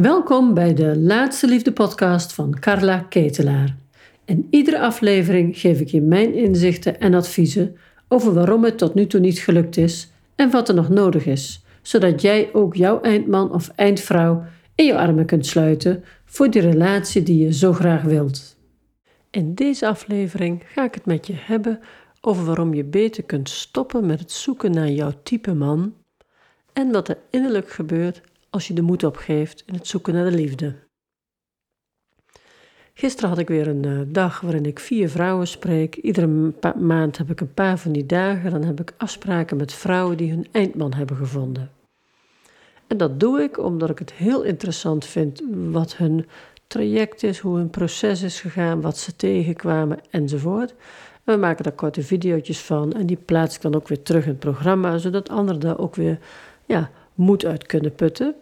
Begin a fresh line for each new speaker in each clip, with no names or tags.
Welkom bij de Laatste Liefde podcast van Carla Ketelaar. In iedere aflevering geef ik je mijn inzichten en adviezen over waarom het tot nu toe niet gelukt is en wat er nog nodig is, zodat jij ook jouw eindman of eindvrouw in je armen kunt sluiten voor die relatie die je zo graag wilt. In deze aflevering ga ik het met je hebben over waarom je beter kunt stoppen met het zoeken naar jouw type man en wat er innerlijk gebeurt als je de moed opgeeft in het zoeken naar de liefde. Gisteren had ik weer een uh, dag waarin ik vier vrouwen spreek. Iedere maand heb ik een paar van die dagen. Dan heb ik afspraken met vrouwen die hun eindman hebben gevonden. En dat doe ik omdat ik het heel interessant vind wat hun traject is, hoe hun proces is gegaan, wat ze tegenkwamen enzovoort. En we maken daar korte video's van en die plaats ik dan ook weer terug in het programma, zodat anderen daar ook weer ja, moed uit kunnen putten.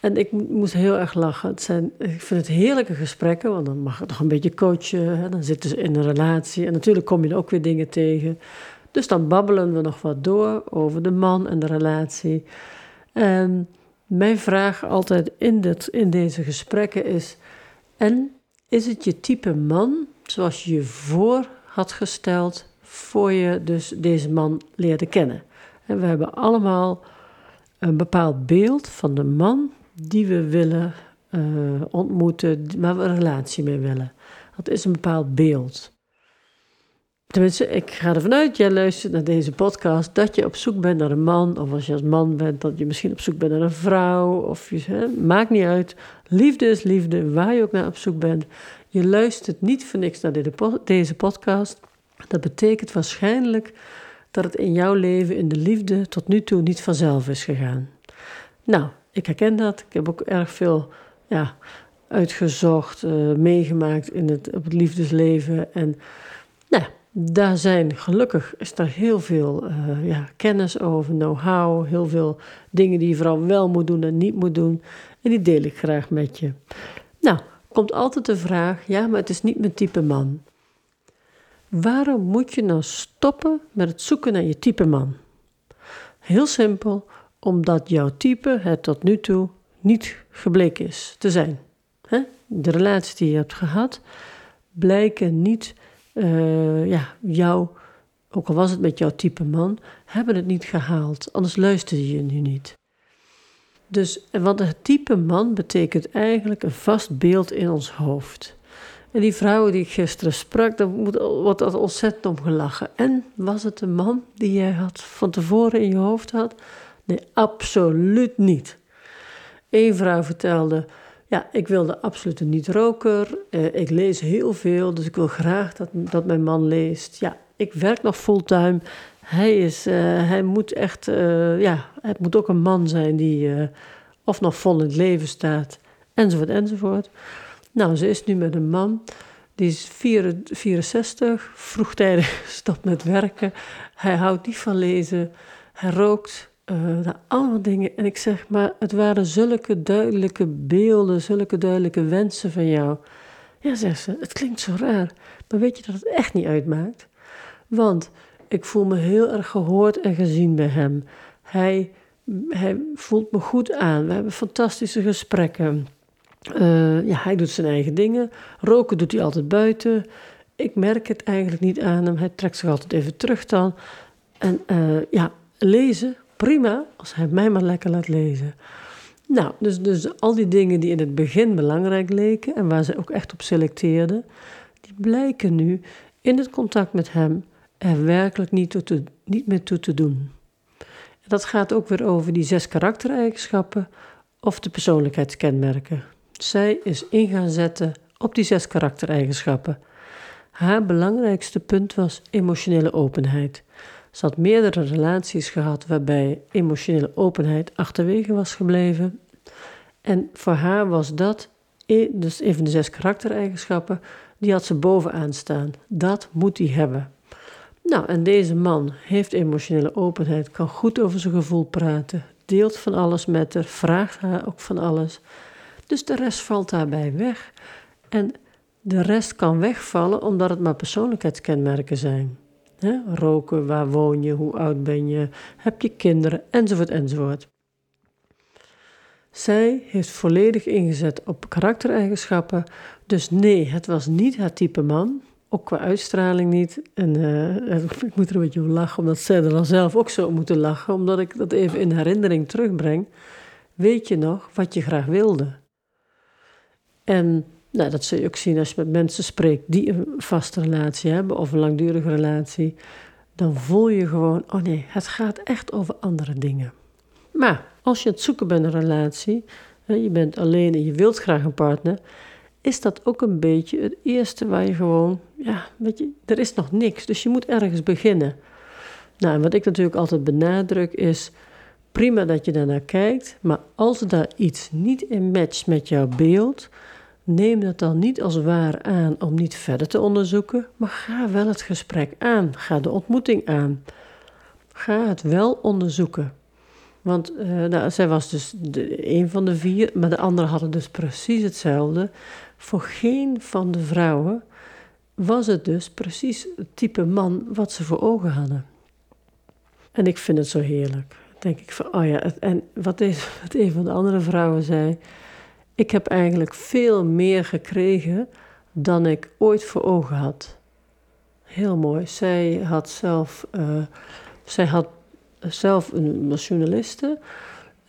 En ik moest heel erg lachen. Het zijn, ik vind het heerlijke gesprekken, want dan mag ik nog een beetje coachen. Hè, dan zitten ze in een relatie. En natuurlijk kom je er ook weer dingen tegen. Dus dan babbelen we nog wat door over de man en de relatie. En mijn vraag altijd in, dit, in deze gesprekken is: En is het je type man zoals je je voor had gesteld voor je dus deze man leerde kennen? En we hebben allemaal een bepaald beeld van de man die we willen uh, ontmoeten, waar we een relatie mee willen. Dat is een bepaald beeld. Tenminste, ik ga ervan uit, jij luistert naar deze podcast, dat je op zoek bent naar een man. Of als je als man bent, dat je misschien op zoek bent naar een vrouw. Of je, hè, maakt niet uit. Liefde is liefde, waar je ook naar op zoek bent. Je luistert niet voor niks naar deze podcast. Dat betekent waarschijnlijk dat het in jouw leven, in de liefde, tot nu toe niet vanzelf is gegaan. Nou, ik herken dat. Ik heb ook erg veel ja, uitgezocht, uh, meegemaakt in het, op het liefdesleven. En nou, daar zijn gelukkig is er heel veel uh, ja, kennis over, know-how, heel veel dingen die je vooral wel moet doen en niet moet doen. En die deel ik graag met je. Nou, komt altijd de vraag: ja, maar het is niet mijn type man. Waarom moet je nou stoppen met het zoeken naar je type man? Heel simpel, omdat jouw type het tot nu toe niet gebleken is te zijn. De relaties die je hebt gehad blijken niet uh, ja, jou, ook al was het met jouw type man, hebben het niet gehaald. Anders luisterde je nu niet. Dus, want het type man betekent eigenlijk een vast beeld in ons hoofd. En die vrouwen die ik gisteren sprak, daar wordt dat ontzettend om gelachen. En was het een man die jij had van tevoren in je hoofd had? Nee, absoluut niet. Eén vrouw vertelde: Ja, ik wilde absoluut een niet-roker. Eh, ik lees heel veel, dus ik wil graag dat, dat mijn man leest. Ja, ik werk nog fulltime. Hij, is, uh, hij moet echt, uh, ja, het moet ook een man zijn die uh, of nog vol in het leven staat, enzovoort, enzovoort. Nou, ze is nu met een man, die is 64, vroegtijdig gestopt met werken. Hij houdt niet van lezen, hij rookt, uh, allemaal dingen. En ik zeg, maar het waren zulke duidelijke beelden, zulke duidelijke wensen van jou. Ja, zegt ze, het klinkt zo raar, maar weet je dat het echt niet uitmaakt? Want ik voel me heel erg gehoord en gezien bij hem. Hij, hij voelt me goed aan. We hebben fantastische gesprekken. Uh, ja, hij doet zijn eigen dingen. Roken doet hij altijd buiten. Ik merk het eigenlijk niet aan hem. Hij trekt zich altijd even terug dan. En uh, ja, lezen prima als hij mij maar lekker laat lezen. Nou, dus, dus al die dingen die in het begin belangrijk leken en waar ze ook echt op selecteerden, die blijken nu in het contact met hem er werkelijk niet, toe niet meer toe te doen. En dat gaat ook weer over die zes karaktereigenschappen of de persoonlijkheidskenmerken. Zij is in gaan zetten op die zes karaktereigenschappen. Haar belangrijkste punt was emotionele openheid. Ze had meerdere relaties gehad waarbij emotionele openheid achterwege was gebleven. En voor haar was dat, dus een van de zes karaktereigenschappen, die had ze bovenaan staan. Dat moet hij hebben. Nou, en deze man heeft emotionele openheid, kan goed over zijn gevoel praten, deelt van alles met haar, vraagt haar ook van alles. Dus de rest valt daarbij weg. En de rest kan wegvallen omdat het maar persoonlijkheidskenmerken zijn. Roken, waar woon je, hoe oud ben je, heb je kinderen, enzovoort, enzovoort. Zij heeft volledig ingezet op karaktereigenschappen. Dus nee, het was niet haar type man. Ook qua uitstraling niet. En uh, ik moet er een beetje om lachen, omdat zij er dan zelf ook zo moeten lachen. Omdat ik dat even in herinnering terugbreng. Weet je nog wat je graag wilde? En nou, dat zul je ook zien als je met mensen spreekt die een vaste relatie hebben of een langdurige relatie. Dan voel je gewoon, oh nee, het gaat echt over andere dingen. Maar als je aan het zoeken bent een relatie, je bent alleen en je wilt graag een partner, is dat ook een beetje het eerste waar je gewoon, ja, weet je, er is nog niks, dus je moet ergens beginnen. Nou, en wat ik natuurlijk altijd benadruk is, prima dat je daarnaar kijkt, maar als daar iets niet in matcht met jouw beeld, neem dat dan niet als waar aan om niet verder te onderzoeken, maar ga wel het gesprek aan, ga de ontmoeting aan. Ga het wel onderzoeken. Want uh, nou, zij was dus een van de vier, maar de anderen hadden dus precies hetzelfde. Voor geen van de vrouwen was het dus precies het type man wat ze voor ogen hadden. En ik vind het zo heerlijk. denk ik van, oh ja, en wat, is, wat een van de andere vrouwen zei. Ik heb eigenlijk veel meer gekregen dan ik ooit voor ogen had. Heel mooi. Zij had zelf, uh, zij had zelf een, was journaliste.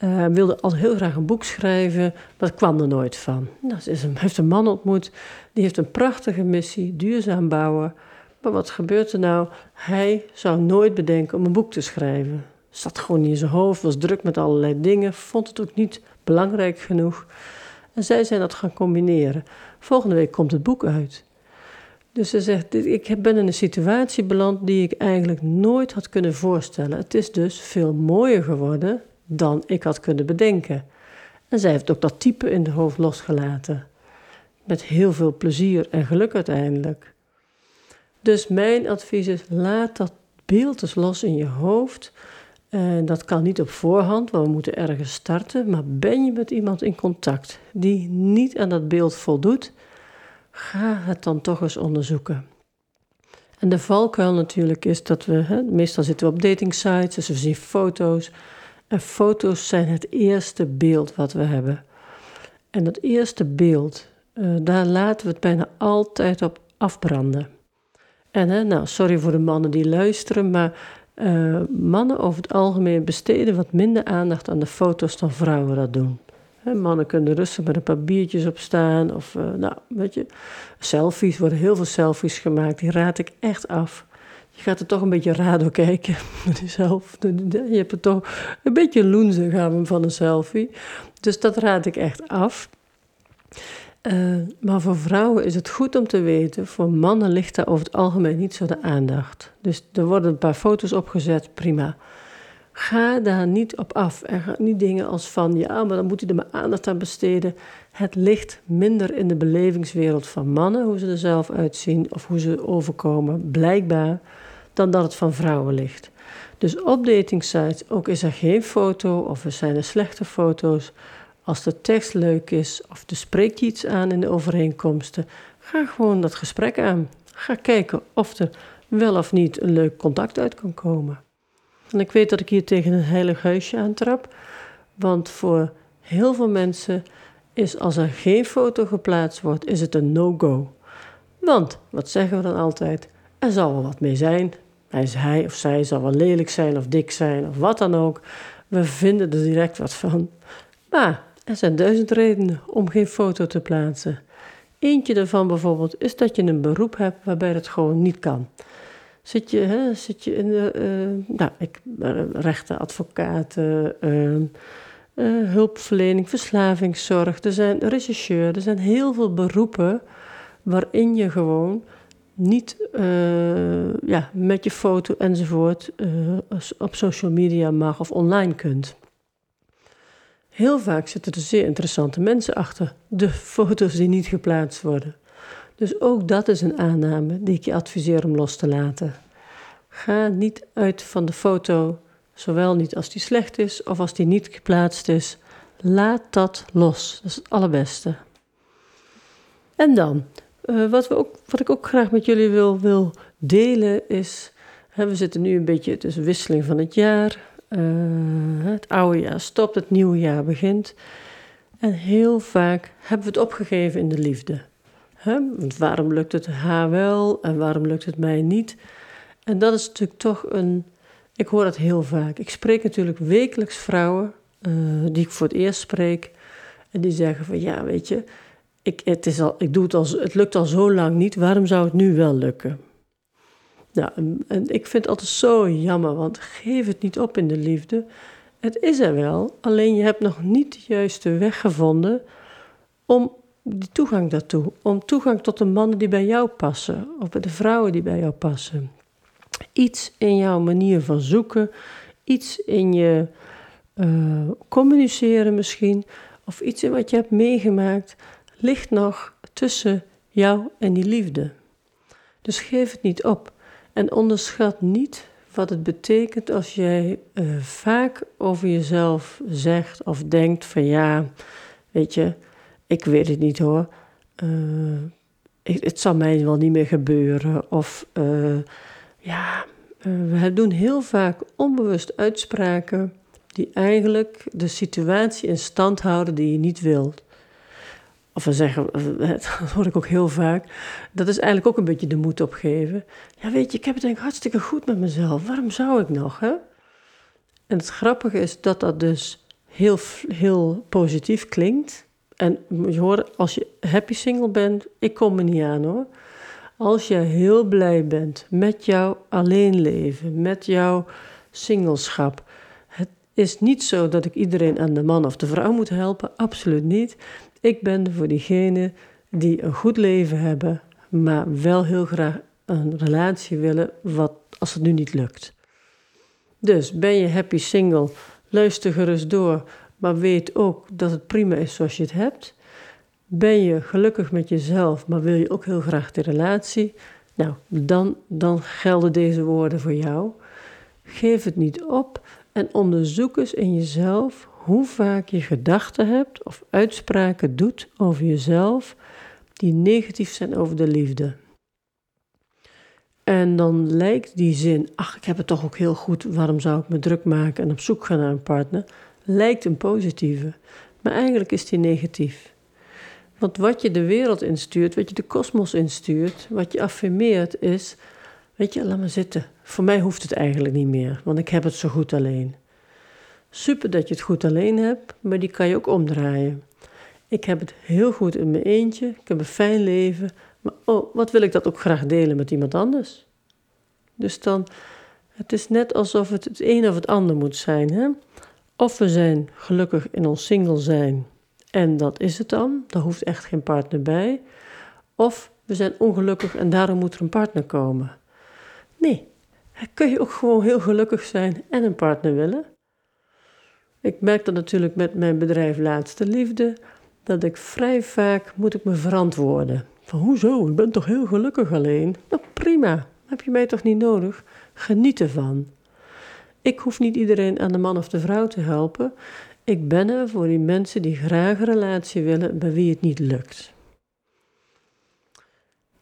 Uh, wilde al heel graag een boek schrijven, maar dat kwam er nooit van. Nou, ze is heeft een man ontmoet, die heeft een prachtige missie, duurzaam bouwen. Maar wat gebeurt er nou? Hij zou nooit bedenken om een boek te schrijven. Zat gewoon niet in zijn hoofd, was druk met allerlei dingen, vond het ook niet belangrijk genoeg. En zij zijn dat gaan combineren. Volgende week komt het boek uit. Dus ze zegt, ik ben in een situatie beland die ik eigenlijk nooit had kunnen voorstellen. Het is dus veel mooier geworden dan ik had kunnen bedenken. En zij heeft ook dat type in de hoofd losgelaten. Met heel veel plezier en geluk uiteindelijk. Dus mijn advies is, laat dat beeld eens los in je hoofd. En dat kan niet op voorhand, want we moeten ergens starten. Maar ben je met iemand in contact die niet aan dat beeld voldoet, ga het dan toch eens onderzoeken. En de valkuil natuurlijk is dat we, meestal zitten we op dating sites, dus we zien foto's. En foto's zijn het eerste beeld wat we hebben. En dat eerste beeld, uh, daar laten we het bijna altijd op afbranden. En hè, nou, sorry voor de mannen die luisteren, maar uh, mannen over het algemeen besteden wat minder aandacht aan de foto's dan vrouwen dat doen mannen kunnen rustig met een paar biertjes op staan. Of, uh, nou, weet je, selfies, worden heel veel selfies gemaakt. Die raad ik echt af. Je gaat er toch een beetje raar kijken. Zelf. Je hebt er toch een beetje loenzen gaan van een selfie. Dus dat raad ik echt af. Uh, maar voor vrouwen is het goed om te weten, voor mannen ligt daar over het algemeen niet zo de aandacht. Dus er worden een paar foto's opgezet, prima. Ga daar niet op af. En niet dingen als van, ja, maar dan moet hij er maar aandacht aan besteden. Het ligt minder in de belevingswereld van mannen, hoe ze er zelf uitzien of hoe ze overkomen, blijkbaar, dan dat het van vrouwen ligt. Dus op datingsites, ook is er geen foto of er zijn er slechte foto's. Als de tekst leuk is of er spreekt iets aan in de overeenkomsten, ga gewoon dat gesprek aan. Ga kijken of er wel of niet een leuk contact uit kan komen. En ik weet dat ik hier tegen een heilig huisje aantrap. Want voor heel veel mensen is als er geen foto geplaatst wordt, is het een no-go. Want, wat zeggen we dan altijd? Er zal wel wat mee zijn. Hij, is hij of zij zal wel lelijk zijn of dik zijn of wat dan ook. We vinden er direct wat van. Maar er zijn duizend redenen om geen foto te plaatsen. Eentje daarvan bijvoorbeeld is dat je een beroep hebt waarbij dat gewoon niet kan. Zit je, hè, zit je in de uh, nou, ik, uh, rechten, advocaten, uh, hulpverlening, verslavingszorg. Er zijn rechercheur, er zijn heel veel beroepen waarin je gewoon niet ja, met je foto enzovoort op social media mag of online kunt. Heel vaak zitten er zeer interessante mensen achter de foto's die niet geplaatst worden. Dus ook dat is een aanname die ik je adviseer om los te laten. Ga niet uit van de foto, zowel niet als die slecht is of als die niet geplaatst is. Laat dat los. Dat is het allerbeste. En dan, uh, wat, we ook, wat ik ook graag met jullie wil, wil delen is. Hè, we zitten nu een beetje tussen wisseling van het jaar. Uh, het oude jaar stopt, het nieuwe jaar begint. En heel vaak hebben we het opgegeven in de liefde. Waarom lukt het haar wel en waarom lukt het mij niet? En dat is natuurlijk toch een. Ik hoor dat heel vaak. Ik spreek natuurlijk wekelijks vrouwen uh, die ik voor het eerst spreek. En die zeggen van ja, weet je, ik, het, is al, ik doe het, al, het lukt al zo lang niet, waarom zou het nu wel lukken? Nou, en, ik vind het altijd zo jammer, want geef het niet op in de liefde. Het is er wel, alleen je hebt nog niet de juiste weg gevonden om die toegang daartoe. Om toegang tot de mannen die bij jou passen, of bij de vrouwen die bij jou passen. Iets in jouw manier van zoeken, iets in je uh, communiceren misschien, of iets in wat je hebt meegemaakt, ligt nog tussen jou en die liefde. Dus geef het niet op en onderschat niet wat het betekent als jij uh, vaak over jezelf zegt of denkt van ja, weet je, ik weet het niet hoor. Uh, het zal mij wel niet meer gebeuren. Of uh, ja, we doen heel vaak onbewust uitspraken die eigenlijk de situatie in stand houden die je niet wilt. Of we zeggen, dat hoor ik ook heel vaak, dat is eigenlijk ook een beetje de moed opgeven. Ja, weet je, ik heb het denk hartstikke goed met mezelf. Waarom zou ik nog, hè? En het grappige is dat dat dus heel, heel positief klinkt. En je hoort, als je happy single bent, ik kom me niet aan hoor. Als je heel blij bent met jouw alleenleven, met jouw singleschap. Het is niet zo dat ik iedereen aan de man of de vrouw moet helpen, absoluut niet. Ik ben voor diegenen die een goed leven hebben, maar wel heel graag een relatie willen, wat als het nu niet lukt. Dus ben je happy single, luister gerust door, maar weet ook dat het prima is zoals je het hebt. Ben je gelukkig met jezelf, maar wil je ook heel graag de relatie? Nou, dan, dan gelden deze woorden voor jou. Geef het niet op en onderzoek eens in jezelf hoe vaak je gedachten hebt of uitspraken doet over jezelf die negatief zijn over de liefde. En dan lijkt die zin, ach, ik heb het toch ook heel goed, waarom zou ik me druk maken en op zoek gaan naar een partner? lijkt een positieve, maar eigenlijk is die negatief. Want wat je de wereld instuurt, wat je de kosmos instuurt, wat je affirmeert is, weet je, laat maar zitten. Voor mij hoeft het eigenlijk niet meer, want ik heb het zo goed alleen. Super dat je het goed alleen hebt, maar die kan je ook omdraaien. Ik heb het heel goed in mijn eentje, ik heb een fijn leven, maar oh, wat wil ik dat ook graag delen met iemand anders? Dus dan, het is net alsof het het een of het ander moet zijn. Hè? Of we zijn gelukkig in ons single zijn en dat is het dan, daar hoeft echt geen partner bij. Of we zijn ongelukkig en daarom moet er een partner komen. Nee, kun je ook gewoon heel gelukkig zijn en een partner willen. Ik merk dat natuurlijk met mijn bedrijf Laatste Liefde, dat ik vrij vaak moet ik me verantwoorden. Van hoezo, ik ben toch heel gelukkig alleen? Nou prima, heb je mij toch niet nodig? Geniet ervan. Ik hoef niet iedereen aan de man of de vrouw te helpen. Ik ben er voor die mensen die graag een relatie willen, bij wie het niet lukt.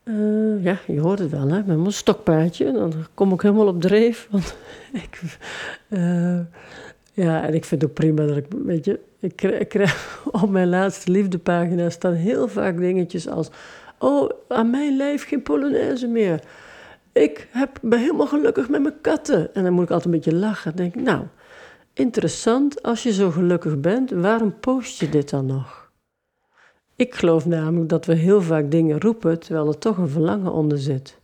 Uh, ja, je hoort het wel, hè? Met mijn stokpaardje. Dan kom ik helemaal op dreef. Want ik, uh, ja, en ik vind het ook prima dat ik, weet je, ik krijg, op mijn laatste liefdepagina staan heel vaak dingetjes als: Oh, aan mijn lijf geen Polonaise meer ik heb, ben helemaal gelukkig met mijn katten. En dan moet ik altijd een beetje lachen. Denk ik, nou, interessant, als je zo gelukkig bent, waarom post je dit dan nog? Ik geloof namelijk dat we heel vaak dingen roepen terwijl er toch een verlangen onder zit.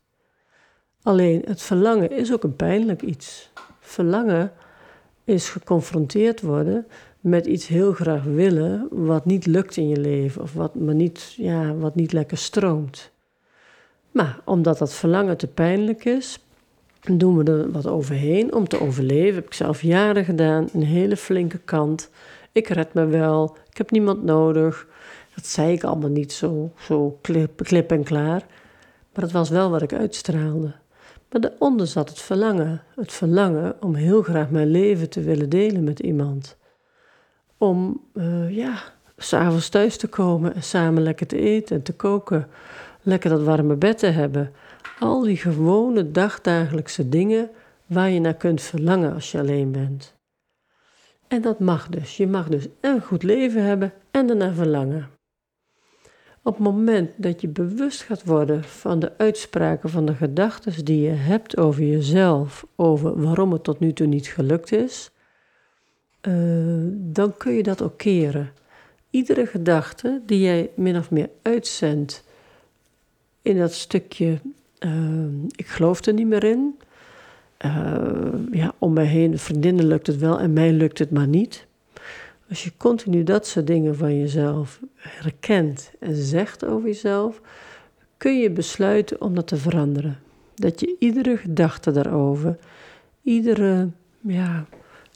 Alleen het verlangen is ook een pijnlijk iets. Verlangen is geconfronteerd worden met iets heel graag willen wat niet lukt in je leven of wat, maar niet, ja, wat niet lekker stroomt. Maar omdat dat verlangen te pijnlijk is, doen we er wat overheen om te overleven. Heb ik zelf jaren gedaan, een hele flinke kant. Ik red me wel, ik heb niemand nodig. Dat zei ik allemaal niet zo, zo klip, klip en klaar. Maar het was wel wat ik uitstraalde. Maar daaronder zat het verlangen. Het verlangen om heel graag mijn leven te willen delen met iemand. Om, uh, ja, s'avonds thuis te komen en samen lekker te eten en te koken lekker dat warme bed te hebben. Al die gewone dagdagelijkse dingen waar je naar kunt verlangen als je alleen bent. En dat mag dus. Je mag dus een goed leven hebben en daarna verlangen. Op het moment dat je bewust gaat worden van de uitspraken van de gedachten die je hebt over jezelf, over waarom het tot nu toe niet gelukt is, uh, dan kun je dat ook keren. Iedere gedachte die jij min of meer uitzendt in dat stukje, uh, ik geloof er niet meer in. Uh, ja, om mij heen, vriendinnen lukt het wel en mij lukt het maar niet. Als je continu dat soort dingen van jezelf herkent en zegt over jezelf, kun je besluiten om dat te veranderen. Dat je iedere gedachte daarover, iedere ja,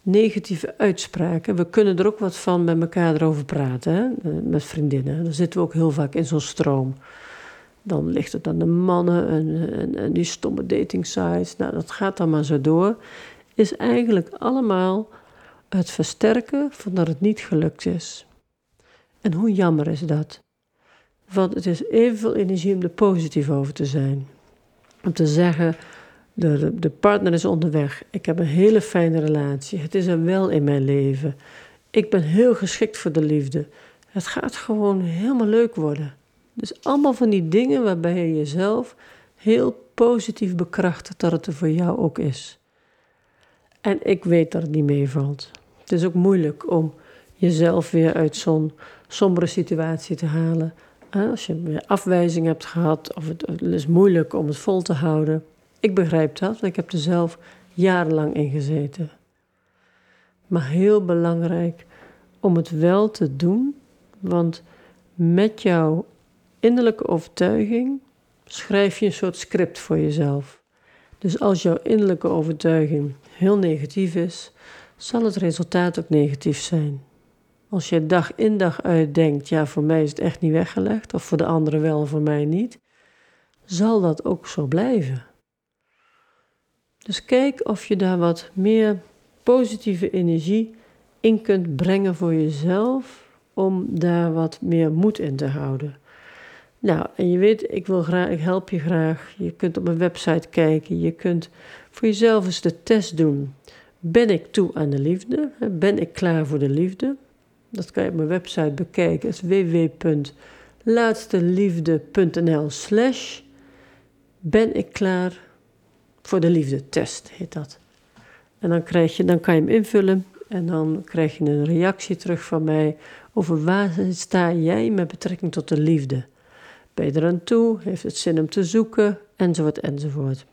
negatieve uitspraken, we kunnen er ook wat van met elkaar erover praten, met vriendinnen. Dan zitten we ook heel vaak in zo'n stroom. Dan ligt het aan de mannen en, en, en die stomme dating sites. Nou, dat gaat dan maar zo door. Is eigenlijk allemaal het versterken van dat het niet gelukt is. En hoe jammer is dat? Want het is evenveel energie om er positief over te zijn. Om te zeggen, de, de partner is onderweg. Ik heb een hele fijne relatie. Het is er wel in mijn leven. Ik ben heel geschikt voor de liefde. Het gaat gewoon helemaal leuk worden. Dus allemaal van die dingen waarbij je jezelf heel positief bekrachtigt dat het er voor jou ook is. En ik weet dat het niet meevalt. Het is ook moeilijk om jezelf weer uit zo'n sombere situatie te halen. Als je weer afwijzing hebt gehad, of het, is moeilijk om het vol te houden. Ik begrijp dat, want ik heb er zelf jarenlang in gezeten. Maar heel belangrijk om het wel te doen, want met jouw innerlijke overtuiging schrijf je een soort script voor jezelf. Dus als jouw innerlijke overtuiging heel negatief is, zal het resultaat ook negatief zijn. Als je dag in dag uit denkt, ja, voor mij is het echt niet weggelegd, of voor de anderen wel, voor mij niet, zal dat ook zo blijven. Dus kijk of je daar wat meer positieve energie in kunt brengen voor jezelf, om daar wat meer moed in te houden. Nou, en je weet, ik, wil graag, ik help je graag. Je kunt op mijn website kijken. Je kunt voor jezelf eens de test doen. Ben ik toe aan de liefde? Ben ik klaar voor de liefde? Dat kan je op mijn website bekijken. Het is www.laatsteliefde.nl slash ben ik klaar voor de liefde test, heet dat. En dan, krijg je, dan kan je hem invullen en dan krijg je een reactie terug van mij over waar sta jij met betrekking tot de liefde. Ben je er aan toe? Heeft het zin om te zoeken? Enzovoort, enzovoort.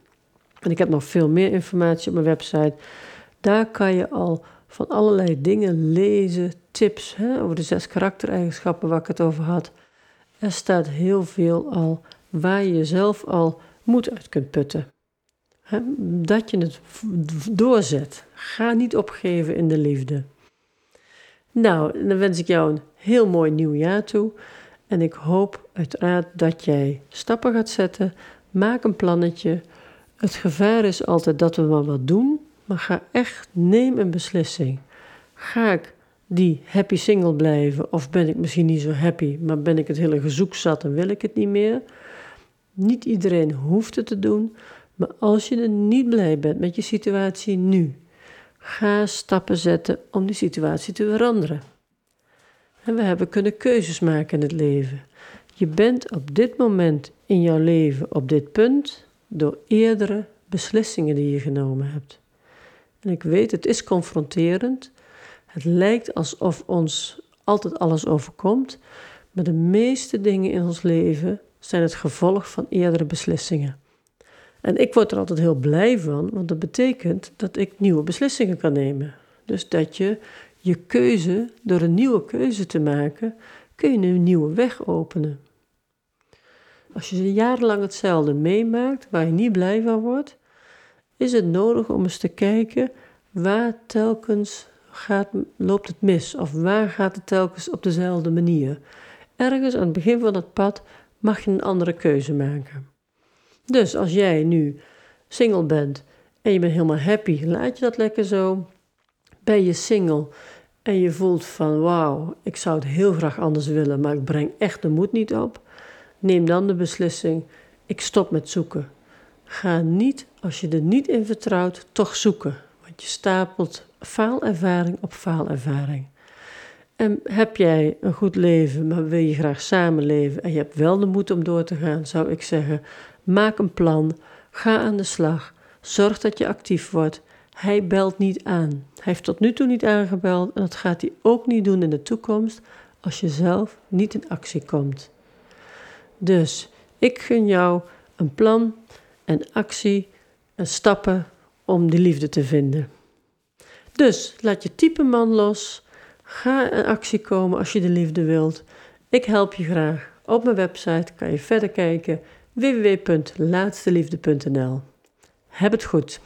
En ik heb nog veel meer informatie op mijn website. Daar kan je al van allerlei dingen lezen, tips hè, over de zes karaktereigenschappen waar ik het over had. Er staat heel veel al waar je jezelf al moed uit kunt putten. Hè, dat je het doorzet. Ga niet opgeven in de liefde. Nou, dan wens ik jou een heel mooi nieuw jaar toe. En ik hoop uiteraard dat jij stappen gaat zetten. Maak een plannetje. Het gevaar is altijd dat we maar wat doen, maar ga echt, neem een beslissing. Ga ik die happy single blijven of ben ik misschien niet zo happy, maar ben ik het hele gezoek zat en wil ik het niet meer? Niet iedereen hoeft het te doen, maar als je er niet blij bent met je situatie nu, ga stappen zetten om die situatie te veranderen. En we hebben kunnen keuzes maken in het leven. Je bent op dit moment in jouw leven op dit punt door eerdere beslissingen die je genomen hebt. En ik weet, het is confronterend. Het lijkt alsof ons altijd alles overkomt, maar de meeste dingen in ons leven zijn het gevolg van eerdere beslissingen. En ik word er altijd heel blij van, want dat betekent dat ik nieuwe beslissingen kan nemen. Dus dat je je keuze, door een nieuwe keuze te maken, kun je een nieuwe weg openen. Als je jarenlang hetzelfde meemaakt, waar je niet blij van wordt, is het nodig om eens te kijken waar telkens gaat, loopt het mis of waar gaat het telkens op dezelfde manier. Ergens aan het begin van het pad mag je een andere keuze maken. Dus als jij nu single bent en je bent helemaal happy, laat je dat lekker zo. Ben je single en je voelt van wauw, ik zou het heel graag anders willen, maar ik breng echt de moed niet op. Neem dan de beslissing, ik stop met zoeken. Ga niet, als je er niet in vertrouwt, toch zoeken. Want je stapelt faalervaring op faalervaring. En heb jij een goed leven, maar wil je graag samenleven en je hebt wel de moed om door te gaan, zou ik zeggen: maak een plan, ga aan de slag, zorg dat je actief wordt. Hij belt niet aan. Hij heeft tot nu toe niet aangebeld en dat gaat hij ook niet doen in de toekomst als je zelf niet in actie komt. Dus ik gun jou een plan en actie en stappen om die liefde te vinden. Dus laat je type man los. Ga in actie komen als je de liefde wilt. Ik help je graag. Op mijn website kan je verder kijken www.laatsteliefde.nl. Heb het goed.